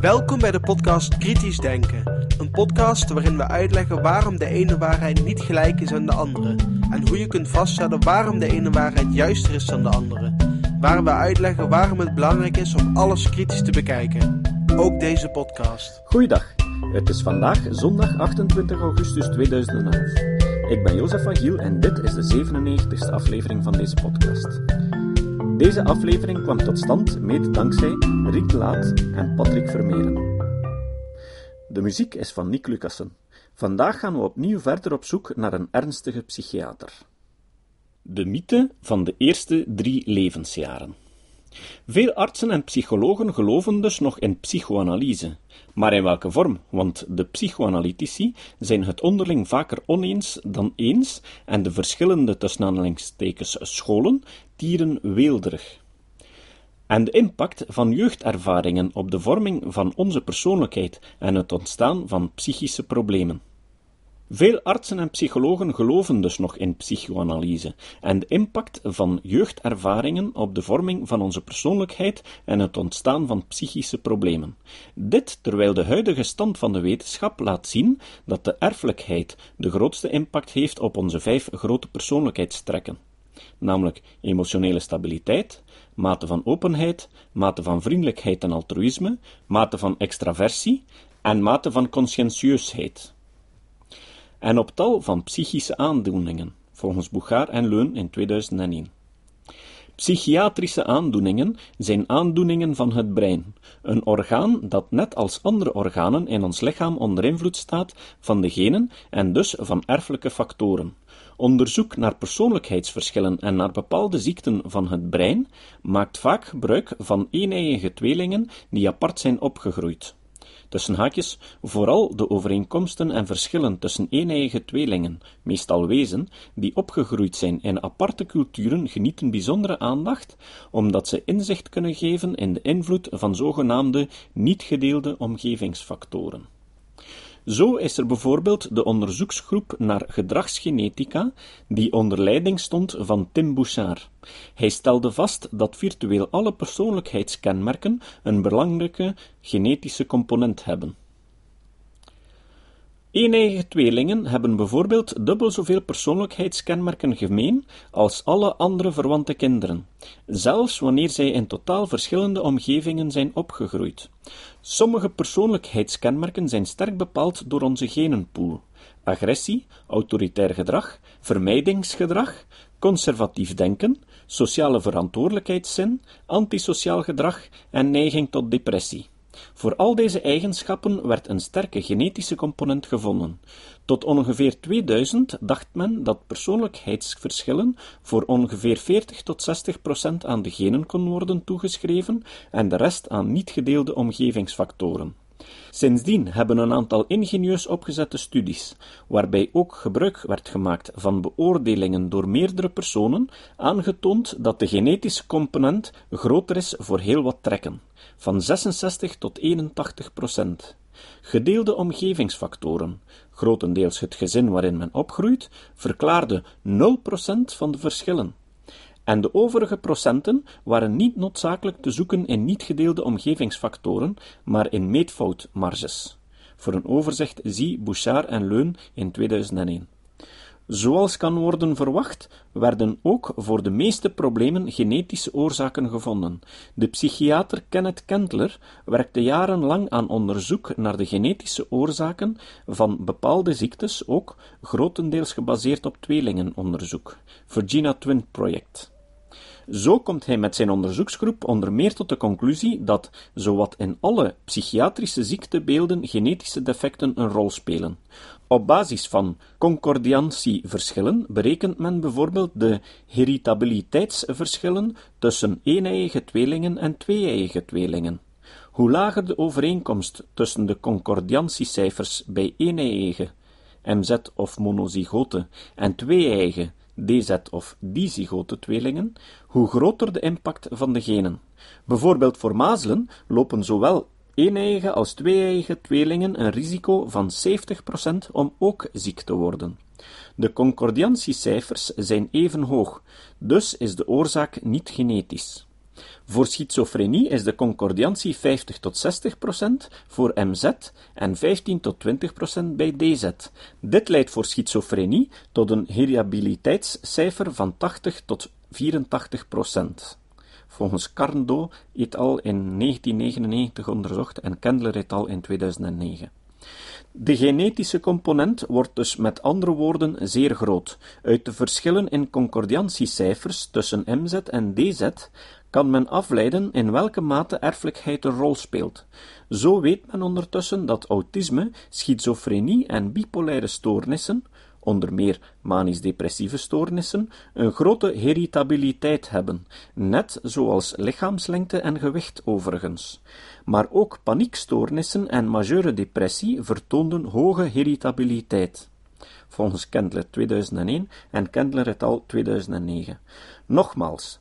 Welkom bij de podcast Kritisch Denken. Een podcast waarin we uitleggen waarom de ene waarheid niet gelijk is aan de andere. En hoe je kunt vaststellen waarom de ene waarheid juister is dan de andere. Waar we uitleggen waarom het belangrijk is om alles kritisch te bekijken. Ook deze podcast. Goeiedag, het is vandaag zondag 28 augustus 2011. Ik ben Jozef van Giel en dit is de 97e aflevering van deze podcast. Deze aflevering kwam tot stand mede dankzij Riek de Laat en Patrick Vermeeren. De muziek is van Nick Lucassen. Vandaag gaan we opnieuw verder op zoek naar een ernstige psychiater. De mythe van de eerste drie levensjaren. Veel artsen en psychologen geloven dus nog in psychoanalyse. Maar in welke vorm? Want de psychoanalytici zijn het onderling vaker oneens dan eens en de verschillende tussen scholen weelderig. En de impact van jeugdervaringen op de vorming van onze persoonlijkheid en het ontstaan van psychische problemen. Veel artsen en psychologen geloven dus nog in psychoanalyse en de impact van jeugdervaringen op de vorming van onze persoonlijkheid en het ontstaan van psychische problemen. Dit terwijl de huidige stand van de wetenschap laat zien dat de erfelijkheid de grootste impact heeft op onze vijf grote persoonlijkheidstrekken, namelijk emotionele stabiliteit, mate van openheid, mate van vriendelijkheid en altruïsme, mate van extraversie en mate van conscientieusheid en op tal van psychische aandoeningen, volgens Bouchard en Leun in 2001. Psychiatrische aandoeningen zijn aandoeningen van het brein, een orgaan dat net als andere organen in ons lichaam onder invloed staat van de genen en dus van erfelijke factoren. Onderzoek naar persoonlijkheidsverschillen en naar bepaalde ziekten van het brein maakt vaak gebruik van eeneiige tweelingen die apart zijn opgegroeid tussen haakjes, vooral de overeenkomsten en verschillen tussen eeneiige tweelingen, meestal wezen, die opgegroeid zijn in aparte culturen genieten bijzondere aandacht, omdat ze inzicht kunnen geven in de invloed van zogenaamde niet gedeelde omgevingsfactoren. Zo is er bijvoorbeeld de onderzoeksgroep naar gedragsgenetica, die onder leiding stond van Tim Bouchard. Hij stelde vast dat virtueel alle persoonlijkheidskenmerken een belangrijke genetische component hebben. Eeneiige tweelingen hebben bijvoorbeeld dubbel zoveel persoonlijkheidskenmerken gemeen als alle andere verwante kinderen, zelfs wanneer zij in totaal verschillende omgevingen zijn opgegroeid. Sommige persoonlijkheidskenmerken zijn sterk bepaald door onze genenpool: agressie, autoritair gedrag, vermijdingsgedrag, conservatief denken, sociale verantwoordelijkheidszin, antisociaal gedrag en neiging tot depressie. Voor al deze eigenschappen werd een sterke genetische component gevonden. Tot ongeveer 2000 dacht men dat persoonlijkheidsverschillen voor ongeveer 40 tot 60 procent aan de genen kon worden toegeschreven en de rest aan niet gedeelde omgevingsfactoren. Sindsdien hebben een aantal ingenieus opgezette studies, waarbij ook gebruik werd gemaakt van beoordelingen door meerdere personen, aangetoond dat de genetische component groter is voor heel wat trekken, van 66 tot 81 procent. Gedeelde omgevingsfactoren, grotendeels het gezin waarin men opgroeit, verklaarde 0 procent van de verschillen en de overige procenten waren niet noodzakelijk te zoeken in niet gedeelde omgevingsfactoren, maar in meetfoutmarges. Voor een overzicht zie Bouchard en Leun in 2001. Zoals kan worden verwacht, werden ook voor de meeste problemen genetische oorzaken gevonden. De psychiater Kenneth Kentler werkte jarenlang aan onderzoek naar de genetische oorzaken van bepaalde ziektes, ook grotendeels gebaseerd op tweelingenonderzoek. Virginia Twin Project. Zo komt hij met zijn onderzoeksgroep onder meer tot de conclusie dat zowat in alle psychiatrische ziektebeelden genetische defecten een rol spelen. Op basis van concordiantieverschillen berekent men bijvoorbeeld de heritabiliteitsverschillen tussen eeneiige tweelingen en tweeeiige tweelingen. Hoe lager de overeenkomst tussen de concordiantiecijfers bij eeneiige, MZ of monozygote, en tweeeiige, DZ of dizygote tweelingen, hoe groter de impact van de genen. Bijvoorbeeld voor mazelen lopen zowel eeneiige als tweeeiige tweelingen een risico van 70% om ook ziek te worden. De concordiantiecijfers zijn even hoog, dus is de oorzaak niet genetisch. Voor schizofrenie is de concordantie 50 tot 60 procent, voor MZ en 15 tot 20 procent bij DZ. Dit leidt voor schizofrenie tot een heriabiliteitscijfer van 80 tot 84 procent. Volgens Carndo et al. in 1999 onderzocht en Kendler et al. in 2009. De genetische component wordt dus met andere woorden zeer groot. Uit de verschillen in concordantie-cijfers tussen MZ en DZ kan men afleiden in welke mate erfelijkheid een rol speelt. Zo weet men ondertussen dat autisme, schizofrenie en bipolaire stoornissen, onder meer manisch-depressieve stoornissen, een grote heritabiliteit hebben, net zoals lichaamslengte en gewicht overigens. Maar ook paniekstoornissen en majeure depressie vertoonden hoge heritabiliteit. Volgens Kendler 2001 en Kendler et al. 2009. Nogmaals,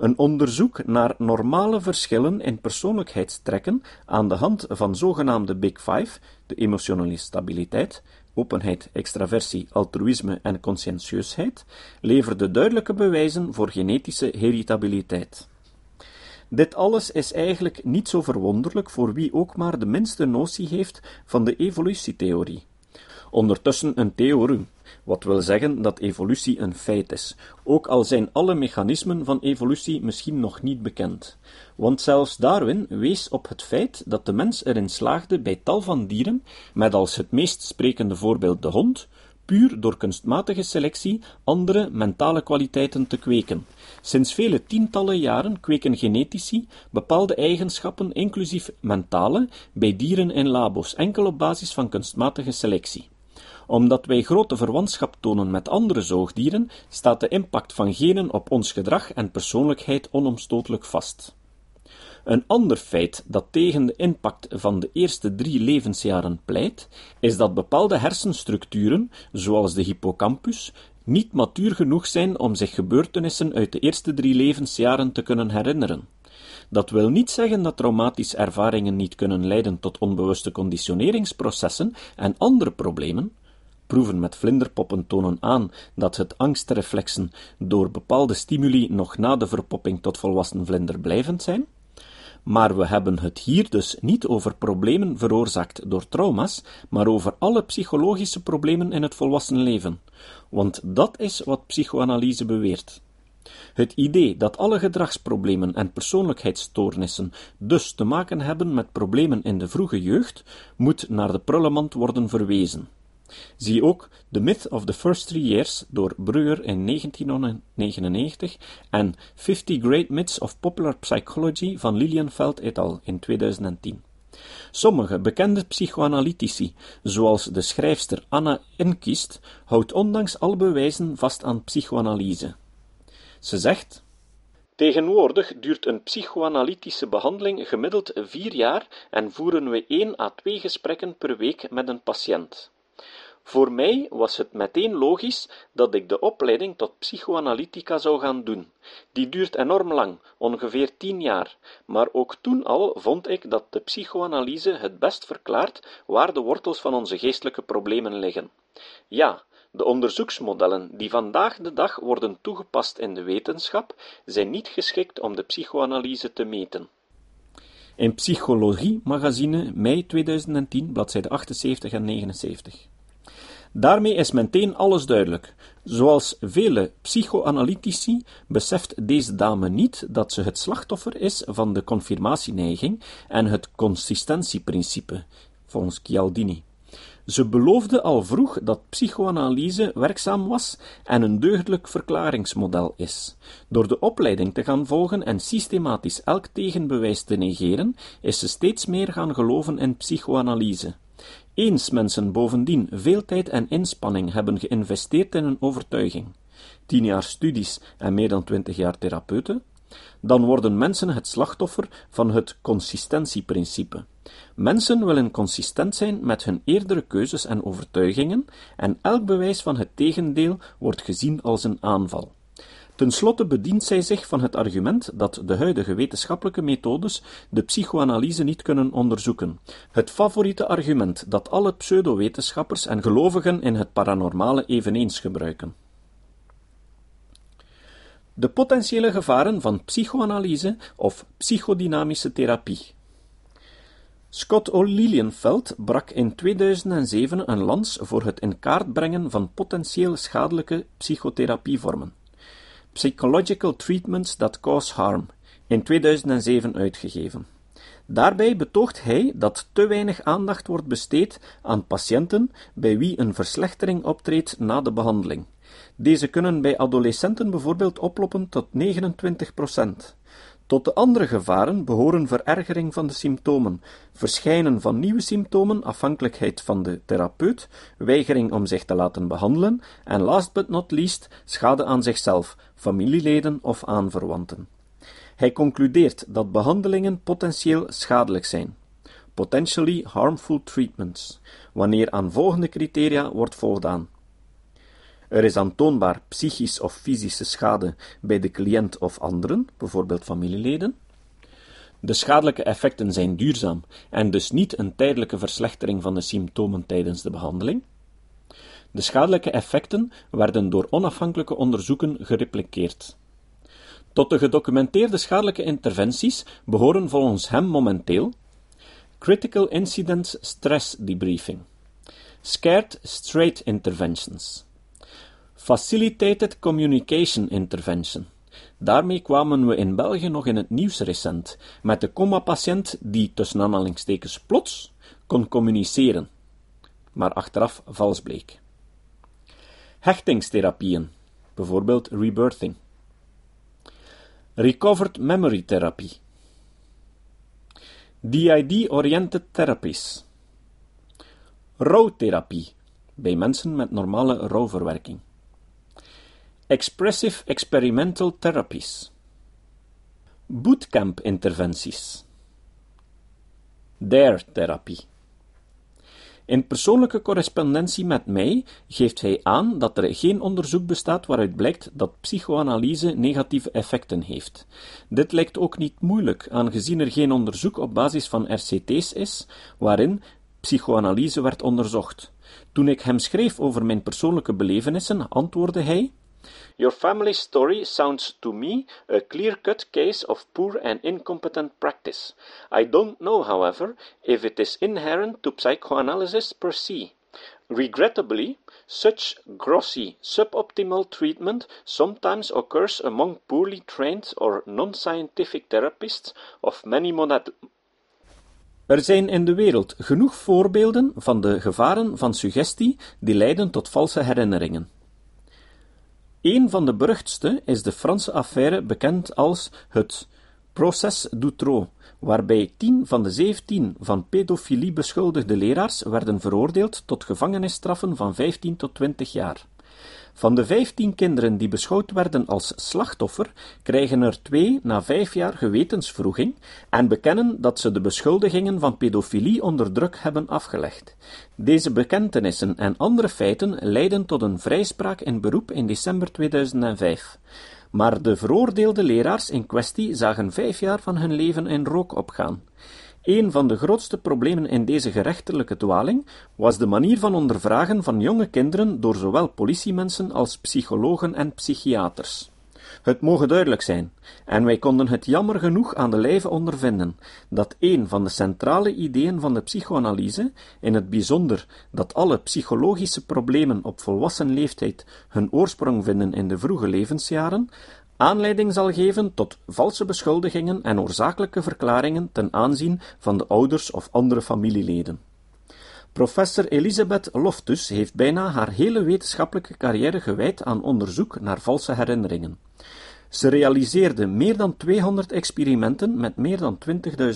een onderzoek naar normale verschillen in persoonlijkheidstrekken aan de hand van zogenaamde Big Five, de emotionele stabiliteit, openheid, extraversie, altruïsme en conscientieusheid, leverde duidelijke bewijzen voor genetische heritabiliteit. Dit alles is eigenlijk niet zo verwonderlijk voor wie ook maar de minste notie heeft van de evolutietheorie. Ondertussen een theorie, wat wil zeggen dat evolutie een feit is, ook al zijn alle mechanismen van evolutie misschien nog niet bekend. Want zelfs Darwin wees op het feit dat de mens erin slaagde bij tal van dieren, met als het meest sprekende voorbeeld de hond, puur door kunstmatige selectie andere mentale kwaliteiten te kweken. Sinds vele tientallen jaren kweken genetici bepaalde eigenschappen, inclusief mentale, bij dieren in labo's, enkel op basis van kunstmatige selectie omdat wij grote verwantschap tonen met andere zoogdieren, staat de impact van genen op ons gedrag en persoonlijkheid onomstotelijk vast. Een ander feit dat tegen de impact van de eerste drie levensjaren pleit, is dat bepaalde hersenstructuren, zoals de hippocampus, niet matuur genoeg zijn om zich gebeurtenissen uit de eerste drie levensjaren te kunnen herinneren. Dat wil niet zeggen dat traumatische ervaringen niet kunnen leiden tot onbewuste conditioneringsprocessen en andere problemen, Proeven met vlinderpoppen tonen aan dat het angstreflexen door bepaalde stimuli nog na de verpopping tot volwassen vlinder blijvend zijn. Maar we hebben het hier dus niet over problemen veroorzaakt door trauma's, maar over alle psychologische problemen in het volwassen leven. Want dat is wat psychoanalyse beweert. Het idee dat alle gedragsproblemen en persoonlijkheidsstoornissen dus te maken hebben met problemen in de vroege jeugd, moet naar de prullenmand worden verwezen. Zie ook The Myth of the First Three Years door Breuer in 1999 en Fifty Great Myths of Popular Psychology van Lilienfeld et al. in 2010. Sommige bekende psychoanalytici, zoals de schrijfster Anna Enquist, houdt ondanks alle bewijzen vast aan psychoanalyse. Ze zegt Tegenwoordig duurt een psychoanalytische behandeling gemiddeld vier jaar en voeren we één à twee gesprekken per week met een patiënt. Voor mij was het meteen logisch dat ik de opleiding tot psychoanalytica zou gaan doen. Die duurt enorm lang, ongeveer tien jaar, maar ook toen al vond ik dat de psychoanalyse het best verklaart waar de wortels van onze geestelijke problemen liggen. Ja, de onderzoeksmodellen die vandaag de dag worden toegepast in de wetenschap zijn niet geschikt om de psychoanalyse te meten. In Psychologie Magazine, mei 2010, bladzijde 78 en 79. Daarmee is meteen alles duidelijk. Zoals vele psychoanalytici beseft deze dame niet dat ze het slachtoffer is van de confirmatieneiging en het consistentieprincipe, volgens Chialdini. Ze beloofde al vroeg dat psychoanalyse werkzaam was en een deugdelijk verklaringsmodel is. Door de opleiding te gaan volgen en systematisch elk tegenbewijs te negeren, is ze steeds meer gaan geloven in psychoanalyse. Eens mensen bovendien veel tijd en inspanning hebben geïnvesteerd in een overtuiging, tien jaar studies en meer dan twintig jaar therapeuten, dan worden mensen het slachtoffer van het consistentieprincipe. Mensen willen consistent zijn met hun eerdere keuzes en overtuigingen, en elk bewijs van het tegendeel wordt gezien als een aanval. Ten slotte bedient zij zich van het argument dat de huidige wetenschappelijke methodes de psychoanalyse niet kunnen onderzoeken, het favoriete argument dat alle pseudowetenschappers en gelovigen in het paranormale eveneens gebruiken. De potentiële gevaren van psychoanalyse of psychodynamische therapie. Scott O'Lilienfeld brak in 2007 een lans voor het in kaart brengen van potentieel schadelijke psychotherapievormen. Psychological Treatments That Cause Harm, in 2007 uitgegeven. Daarbij betoogt hij dat te weinig aandacht wordt besteed aan patiënten bij wie een verslechtering optreedt na de behandeling. Deze kunnen bij adolescenten bijvoorbeeld oplopen tot 29 Tot de andere gevaren behoren verergering van de symptomen, verschijnen van nieuwe symptomen, afhankelijkheid van de therapeut, weigering om zich te laten behandelen en last but not least schade aan zichzelf, familieleden of aanverwanten. Hij concludeert dat behandelingen potentieel schadelijk zijn potentially harmful treatments, wanneer aan volgende criteria wordt voldaan. Er is aantoonbaar psychisch of fysische schade bij de cliënt of anderen, bijvoorbeeld familieleden. De schadelijke effecten zijn duurzaam en dus niet een tijdelijke verslechtering van de symptomen tijdens de behandeling. De schadelijke effecten werden door onafhankelijke onderzoeken gerepliceerd. Tot de gedocumenteerde schadelijke interventies behoren volgens hem momenteel Critical Incident Stress Debriefing, Scared Straight Interventions, Facilitated Communication Intervention. Daarmee kwamen we in België nog in het nieuws recent, met de coma-patiënt die tussen aanhalingstekens plots kon communiceren, maar achteraf vals bleek. Hechtingstherapieën, bijvoorbeeld rebirthing. Recovered Memory Therapie. DID-oriented therapies. Rouwtherapie bij mensen met normale rouwverwerking. Expressive experimental therapies. Bootcamp interventies. DARE-therapie. In persoonlijke correspondentie met mij geeft hij aan dat er geen onderzoek bestaat waaruit blijkt dat psychoanalyse negatieve effecten heeft. Dit lijkt ook niet moeilijk, aangezien er geen onderzoek op basis van RCT's is waarin psychoanalyse werd onderzocht. Toen ik hem schreef over mijn persoonlijke belevenissen, antwoordde hij Your family story sounds to me a clear-cut case of poor and incompetent practice. I don't know, however, if it is inherent to psychoanalysis per se. Regrettably, such grossly suboptimal treatment sometimes occurs among poorly trained or non-scientific therapists of many modalities. Er zijn in de wereld genoeg voorbeelden van de gevaren van suggestie die leiden tot valse herinneringen. Een van de beruchtste is de Franse affaire bekend als het Proces d'Outreau, waarbij tien van de zeventien van pedofilie beschuldigde leraars werden veroordeeld tot gevangenisstraffen van vijftien tot twintig jaar. Van de vijftien kinderen die beschouwd werden als slachtoffer, krijgen er twee na vijf jaar gewetensvroeging en bekennen dat ze de beschuldigingen van pedofilie onder druk hebben afgelegd. Deze bekentenissen en andere feiten leidden tot een vrijspraak in beroep in december 2005. Maar de veroordeelde leraars in kwestie zagen vijf jaar van hun leven in rook opgaan. Een van de grootste problemen in deze gerechtelijke dwaling was de manier van ondervragen van jonge kinderen door zowel politiemensen als psychologen en psychiaters. Het moge duidelijk zijn, en wij konden het jammer genoeg aan de lijve ondervinden, dat een van de centrale ideeën van de psychoanalyse, in het bijzonder dat alle psychologische problemen op volwassen leeftijd hun oorsprong vinden in de vroege levensjaren, aanleiding zal geven tot valse beschuldigingen en oorzakelijke verklaringen ten aanzien van de ouders of andere familieleden. Professor Elisabeth Loftus heeft bijna haar hele wetenschappelijke carrière gewijd aan onderzoek naar valse herinneringen. Ze realiseerde meer dan 200 experimenten met meer dan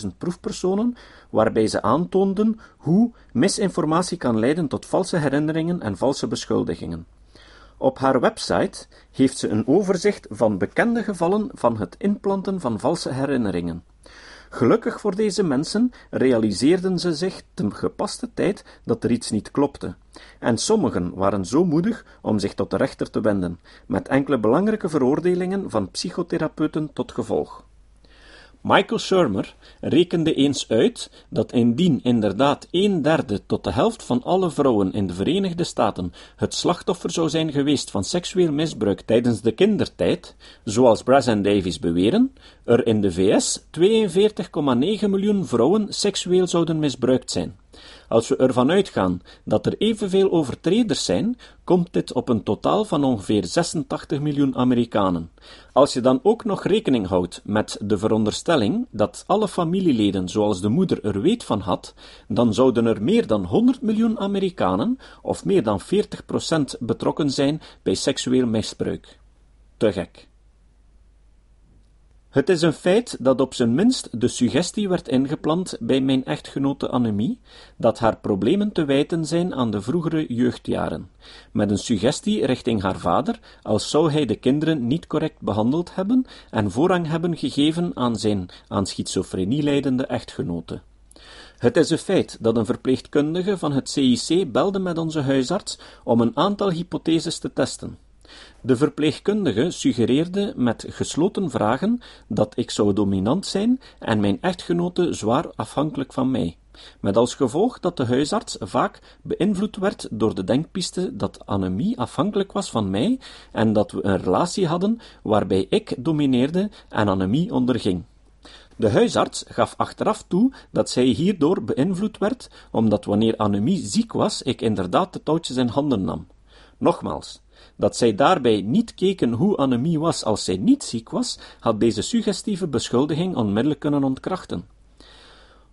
20.000 proefpersonen, waarbij ze aantoonden hoe misinformatie kan leiden tot valse herinneringen en valse beschuldigingen. Op haar website heeft ze een overzicht van bekende gevallen van het inplanten van valse herinneringen. Gelukkig voor deze mensen realiseerden ze zich te gepaste tijd dat er iets niet klopte, en sommigen waren zo moedig om zich tot de rechter te wenden, met enkele belangrijke veroordelingen van psychotherapeuten tot gevolg. Michael Shermer rekende eens uit dat indien inderdaad een derde tot de helft van alle vrouwen in de Verenigde Staten het slachtoffer zou zijn geweest van seksueel misbruik tijdens de kindertijd, zoals Brass en Davies beweren, er in de VS 42,9 miljoen vrouwen seksueel zouden misbruikt zijn. Als we ervan uitgaan dat er evenveel overtreders zijn, komt dit op een totaal van ongeveer 86 miljoen Amerikanen. Als je dan ook nog rekening houdt met de veronderstelling dat alle familieleden zoals de moeder er weet van had, dan zouden er meer dan 100 miljoen Amerikanen, of meer dan 40% betrokken zijn bij seksueel misbruik. Te gek. Het is een feit dat op zijn minst de suggestie werd ingeplant bij mijn echtgenote Annemie dat haar problemen te wijten zijn aan de vroegere jeugdjaren, met een suggestie richting haar vader, als zou hij de kinderen niet correct behandeld hebben en voorrang hebben gegeven aan zijn aan schizofrenie leidende echtgenote. Het is een feit dat een verpleegkundige van het CIC belde met onze huisarts om een aantal hypotheses te testen. De verpleegkundige suggereerde met gesloten vragen dat ik zou dominant zijn en mijn echtgenote zwaar afhankelijk van mij, met als gevolg dat de huisarts vaak beïnvloed werd door de denkpiste dat Annemie afhankelijk was van mij en dat we een relatie hadden waarbij ik domineerde en Annemie onderging. De huisarts gaf achteraf toe dat zij hierdoor beïnvloed werd, omdat wanneer Annemie ziek was, ik inderdaad de touwtjes in handen nam. Nogmaals, dat zij daarbij niet keken hoe Annemie was als zij niet ziek was, had deze suggestieve beschuldiging onmiddellijk kunnen ontkrachten.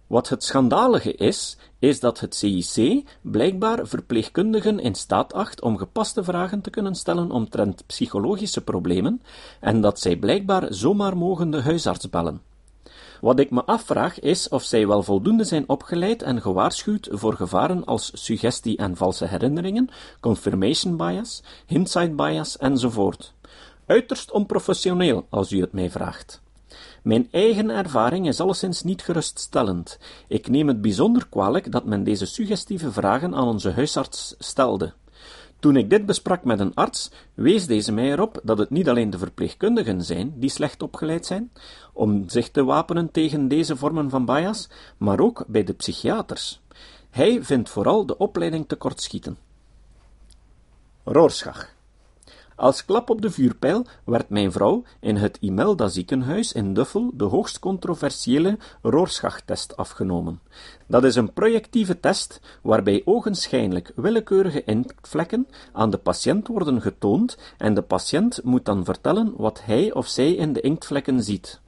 Wat het schandalige is, is dat het CIC blijkbaar verpleegkundigen in staat acht om gepaste vragen te kunnen stellen omtrent psychologische problemen en dat zij blijkbaar zomaar mogen de huisarts bellen. Wat ik me afvraag is of zij wel voldoende zijn opgeleid en gewaarschuwd voor gevaren als suggestie en valse herinneringen, confirmation bias, hindsight bias enzovoort. Uiterst onprofessioneel, als u het mij vraagt. Mijn eigen ervaring is alleszins niet geruststellend. Ik neem het bijzonder kwalijk dat men deze suggestieve vragen aan onze huisarts stelde. Toen ik dit besprak met een arts, wees deze mij erop dat het niet alleen de verpleegkundigen zijn die slecht opgeleid zijn om zich te wapenen tegen deze vormen van bias, maar ook bij de psychiaters. Hij vindt vooral de opleiding tekortschieten. Rorschach als klap op de vuurpijl werd mijn vrouw in het Imelda ziekenhuis in Duffel de hoogst controversiële Rorschach-test afgenomen. Dat is een projectieve test waarbij ogenschijnlijk willekeurige inktvlekken aan de patiënt worden getoond en de patiënt moet dan vertellen wat hij of zij in de inktvlekken ziet.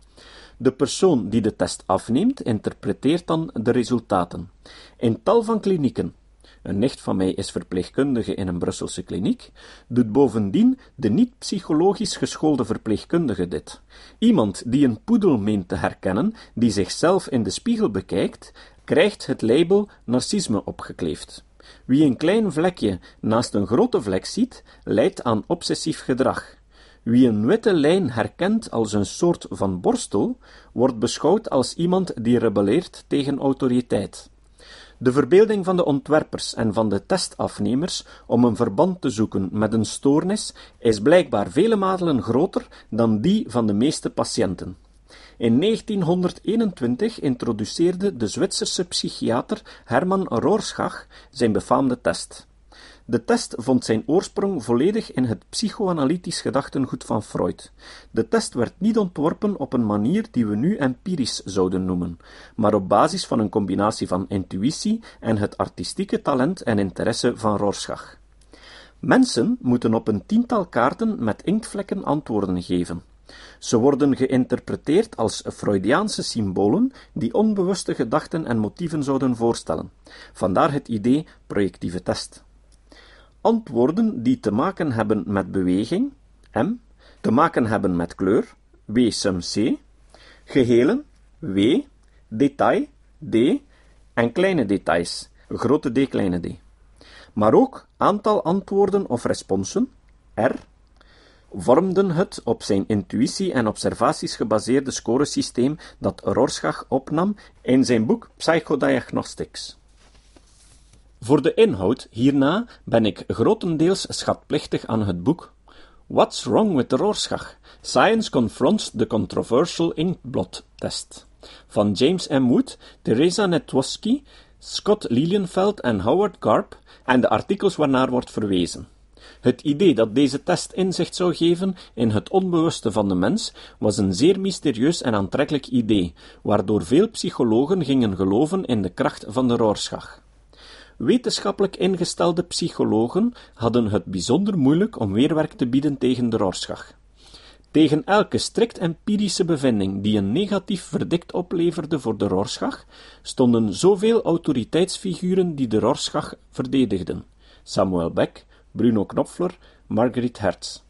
De persoon die de test afneemt interpreteert dan de resultaten. In tal van klinieken, een nicht van mij is verpleegkundige in een Brusselse kliniek, doet bovendien de niet-psychologisch geschoolde verpleegkundige dit. Iemand die een poedel meent te herkennen, die zichzelf in de spiegel bekijkt, krijgt het label narcisme opgekleefd. Wie een klein vlekje naast een grote vlek ziet, leidt aan obsessief gedrag. Wie een witte lijn herkent als een soort van borstel, wordt beschouwd als iemand die rebelleert tegen autoriteit. De verbeelding van de ontwerpers en van de testafnemers om een verband te zoeken met een stoornis is blijkbaar vele malen groter dan die van de meeste patiënten. In 1921 introduceerde de Zwitserse psychiater Hermann Rorschach zijn befaamde test. De test vond zijn oorsprong volledig in het psychoanalytisch gedachtengoed van Freud. De test werd niet ontworpen op een manier die we nu empirisch zouden noemen, maar op basis van een combinatie van intuïtie en het artistieke talent en interesse van Rorschach. Mensen moeten op een tiental kaarten met inktvlekken antwoorden geven. Ze worden geïnterpreteerd als Freudiaanse symbolen die onbewuste gedachten en motieven zouden voorstellen. Vandaar het idee projectieve test. Antwoorden die te maken hebben met beweging, M, te maken hebben met kleur, W sum C, gehelen, W, detail, D, en kleine details, grote D, kleine d. Maar ook aantal antwoorden of responsen, R, vormden het op zijn intuïtie en observaties gebaseerde scoresysteem dat Rorschach opnam in zijn boek Psychodiagnostics. Voor de inhoud hierna ben ik grotendeels schatplichtig aan het boek What's Wrong with the Rorschach? Science Confronts the Controversial Inkblot Test. Van James M. Wood, Teresa Netwoski, Scott Lilienfeld en Howard Garp en de artikels waarnaar wordt verwezen. Het idee dat deze test inzicht zou geven in het onbewuste van de mens was een zeer mysterieus en aantrekkelijk idee, waardoor veel psychologen gingen geloven in de kracht van de Rorschach. Wetenschappelijk ingestelde psychologen hadden het bijzonder moeilijk om weerwerk te bieden tegen de Rorschach. Tegen elke strikt empirische bevinding die een negatief verdict opleverde voor de Rorschach, stonden zoveel autoriteitsfiguren die de Rorschach verdedigden: Samuel Beck, Bruno Knopfler, Margaret Hertz.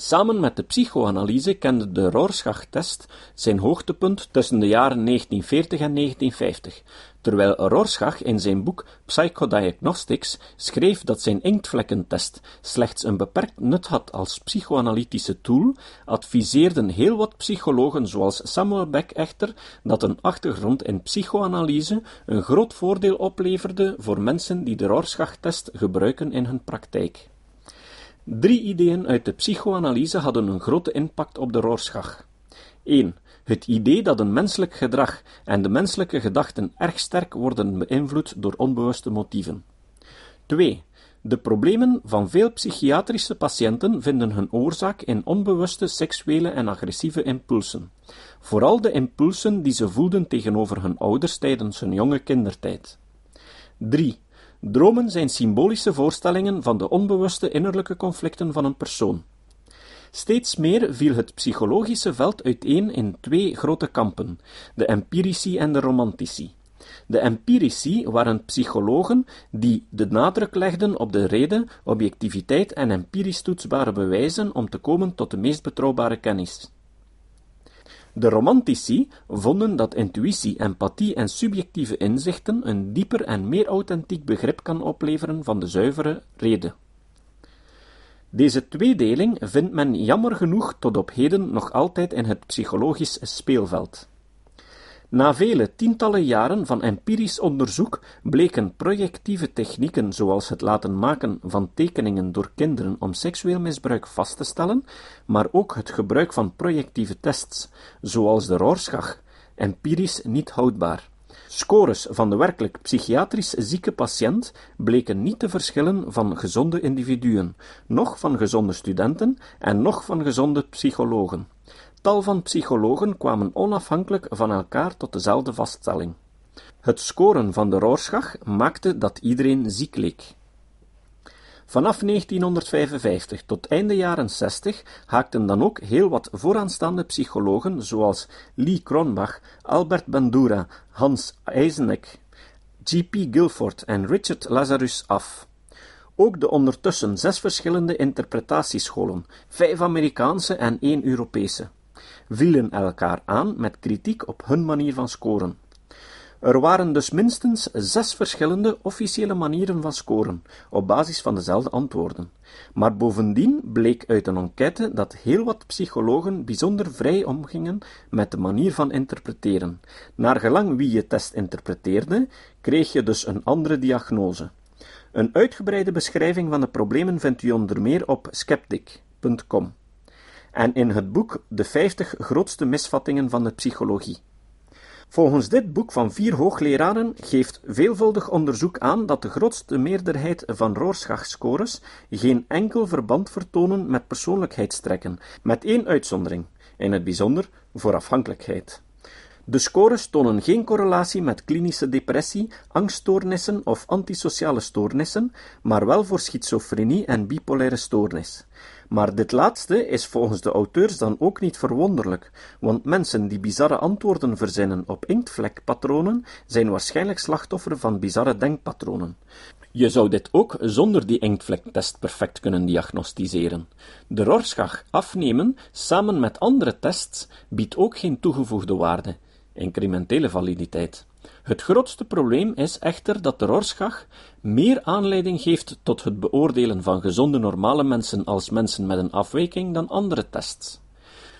Samen met de psychoanalyse kende de Rorschach-test zijn hoogtepunt tussen de jaren 1940 en 1950, terwijl Rorschach in zijn boek Psychodiagnostics schreef dat zijn inktvlekkentest slechts een beperkt nut had als psychoanalytische tool, adviseerden heel wat psychologen zoals Samuel Beck echter dat een achtergrond in psychoanalyse een groot voordeel opleverde voor mensen die de Rorschach-test gebruiken in hun praktijk. Drie ideeën uit de psychoanalyse hadden een grote impact op de Rorschach. 1. Het idee dat een menselijk gedrag en de menselijke gedachten erg sterk worden beïnvloed door onbewuste motieven. 2. De problemen van veel psychiatrische patiënten vinden hun oorzaak in onbewuste seksuele en agressieve impulsen, vooral de impulsen die ze voelden tegenover hun ouders tijdens hun jonge kindertijd. 3. Dromen zijn symbolische voorstellingen van de onbewuste innerlijke conflicten van een persoon. Steeds meer viel het psychologische veld uiteen in twee grote kampen, de empirici en de romantici. De empirici waren psychologen die de nadruk legden op de reden, objectiviteit en empirisch toetsbare bewijzen om te komen tot de meest betrouwbare kennis. De romantici vonden dat intuïtie, empathie en subjectieve inzichten een dieper en meer authentiek begrip kan opleveren van de zuivere reden. Deze tweedeling vindt men jammer genoeg tot op heden nog altijd in het psychologisch speelveld. Na vele tientallen jaren van empirisch onderzoek bleken projectieve technieken zoals het laten maken van tekeningen door kinderen om seksueel misbruik vast te stellen, maar ook het gebruik van projectieve tests, zoals de Rorschach, empirisch niet houdbaar. Scores van de werkelijk psychiatrisch zieke patiënt bleken niet te verschillen van gezonde individuen, noch van gezonde studenten en noch van gezonde psychologen. Tal van psychologen kwamen onafhankelijk van elkaar tot dezelfde vaststelling. Het scoren van de Rorschach maakte dat iedereen ziek leek. Vanaf 1955 tot einde jaren 60 haakten dan ook heel wat vooraanstaande psychologen zoals Lee Cronbach, Albert Bandura, Hans Eysenck, G.P. Guilford en Richard Lazarus af. Ook de ondertussen zes verschillende interpretatiescholen, vijf Amerikaanse en één Europese vielen elkaar aan met kritiek op hun manier van scoren. Er waren dus minstens zes verschillende officiële manieren van scoren, op basis van dezelfde antwoorden. Maar bovendien bleek uit een enquête dat heel wat psychologen bijzonder vrij omgingen met de manier van interpreteren. Naar gelang wie je test interpreteerde, kreeg je dus een andere diagnose. Een uitgebreide beschrijving van de problemen vindt u onder meer op skeptic.com en in het boek De 50 grootste misvattingen van de psychologie. Volgens dit boek van vier hoogleraren geeft veelvuldig onderzoek aan dat de grootste meerderheid van Rorschach-scores geen enkel verband vertonen met persoonlijkheidstrekken, met één uitzondering, in het bijzonder voor afhankelijkheid. De scores tonen geen correlatie met klinische depressie, angststoornissen of antisociale stoornissen, maar wel voor schizofrenie en bipolaire stoornis. Maar dit laatste is volgens de auteurs dan ook niet verwonderlijk, want mensen die bizarre antwoorden verzinnen op inktvlekpatronen zijn waarschijnlijk slachtoffer van bizarre denkpatronen. Je zou dit ook zonder die inktvlektest perfect kunnen diagnosticeren. De Rorschach afnemen samen met andere tests biedt ook geen toegevoegde waarde, incrementele validiteit. Het grootste probleem is echter dat de Rorschach meer aanleiding geeft tot het beoordelen van gezonde normale mensen als mensen met een afwijking dan andere tests.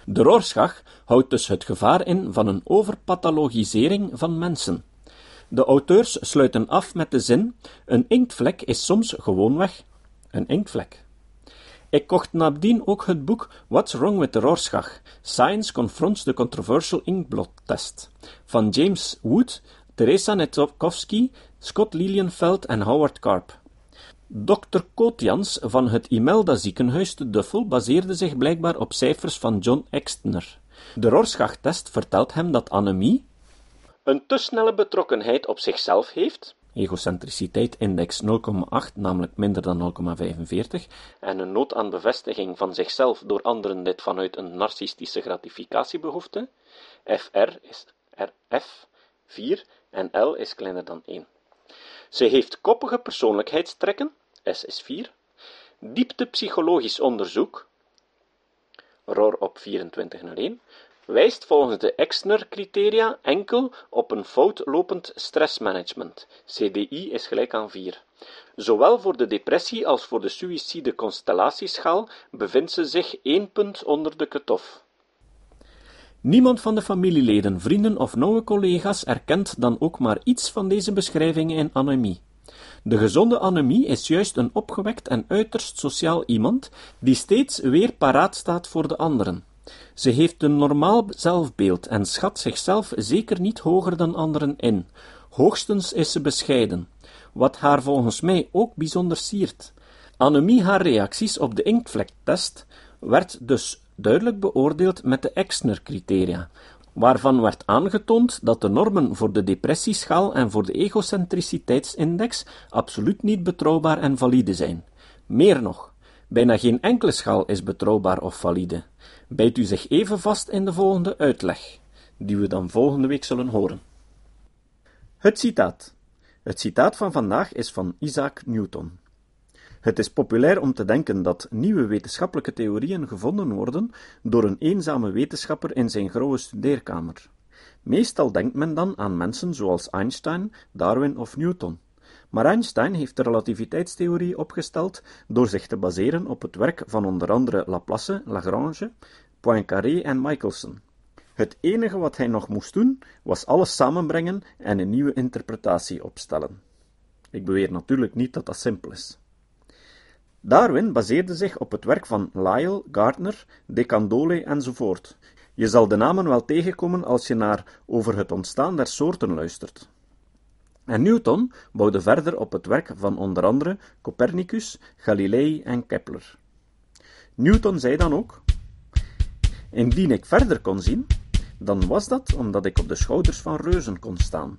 De Rorschach houdt dus het gevaar in van een overpathologisering van mensen. De auteurs sluiten af met de zin: een inktvlek is soms gewoonweg een inktvlek. Ik kocht nadien ook het boek What's Wrong with the Rorschach? Science Confronts the Controversial Inkblot Test van James Wood, Teresa Netokowski, Scott Lilienfeld en Howard Karp. Dr. Kootjans van het Imelda ziekenhuis te Duffel baseerde zich blijkbaar op cijfers van John Extner. De Rorschach-test vertelt hem dat anemie een te snelle betrokkenheid op zichzelf heeft, egocentriciteit index 0,8, namelijk minder dan 0,45, en een nood aan bevestiging van zichzelf door anderen dit vanuit een narcistische gratificatiebehoefte, FR is RF 4 en L is kleiner dan 1. Ze heeft koppige persoonlijkheidstrekken, S is 4, diepte psychologisch onderzoek, ROR op 2401, wijst volgens de Exner-criteria enkel op een fout-lopend stressmanagement, CDI is gelijk aan 4. Zowel voor de depressie als voor de suïcide-constellatieschaal bevindt ze zich één punt onder de cut-off. Niemand van de familieleden, vrienden of nauwe collega's erkent dan ook maar iets van deze beschrijvingen in anemie. De gezonde anemie is juist een opgewekt en uiterst sociaal iemand, die steeds weer paraat staat voor de anderen. Ze heeft een normaal zelfbeeld en schat zichzelf zeker niet hoger dan anderen in. Hoogstens is ze bescheiden, wat haar volgens mij ook bijzonder siert. Anemie haar reacties op de inktvlektest werd dus duidelijk beoordeeld met de Exner-criteria, waarvan werd aangetoond dat de normen voor de depressieschaal en voor de egocentriciteitsindex absoluut niet betrouwbaar en valide zijn. Meer nog, bijna geen enkele schaal is betrouwbaar of valide. Bijt u zich even vast in de volgende uitleg, die we dan volgende week zullen horen. Het citaat. Het citaat van vandaag is van Isaac Newton. Het is populair om te denken dat nieuwe wetenschappelijke theorieën gevonden worden door een eenzame wetenschapper in zijn grauwe studeerkamer. Meestal denkt men dan aan mensen zoals Einstein, Darwin of Newton. Maar Einstein heeft de relativiteitstheorie opgesteld door zich te baseren op het werk van onder andere Laplace, Lagrange, Poincaré en Michelson. Het enige wat hij nog moest doen, was alles samenbrengen en een nieuwe interpretatie opstellen. Ik beweer natuurlijk niet dat dat simpel is. Darwin baseerde zich op het werk van Lyell, Gardner, De Candolle enzovoort. Je zal de namen wel tegenkomen als je naar over het ontstaan der soorten luistert. En Newton bouwde verder op het werk van onder andere Copernicus, Galilei en Kepler. Newton zei dan ook: Indien ik verder kon zien, dan was dat omdat ik op de schouders van reuzen kon staan.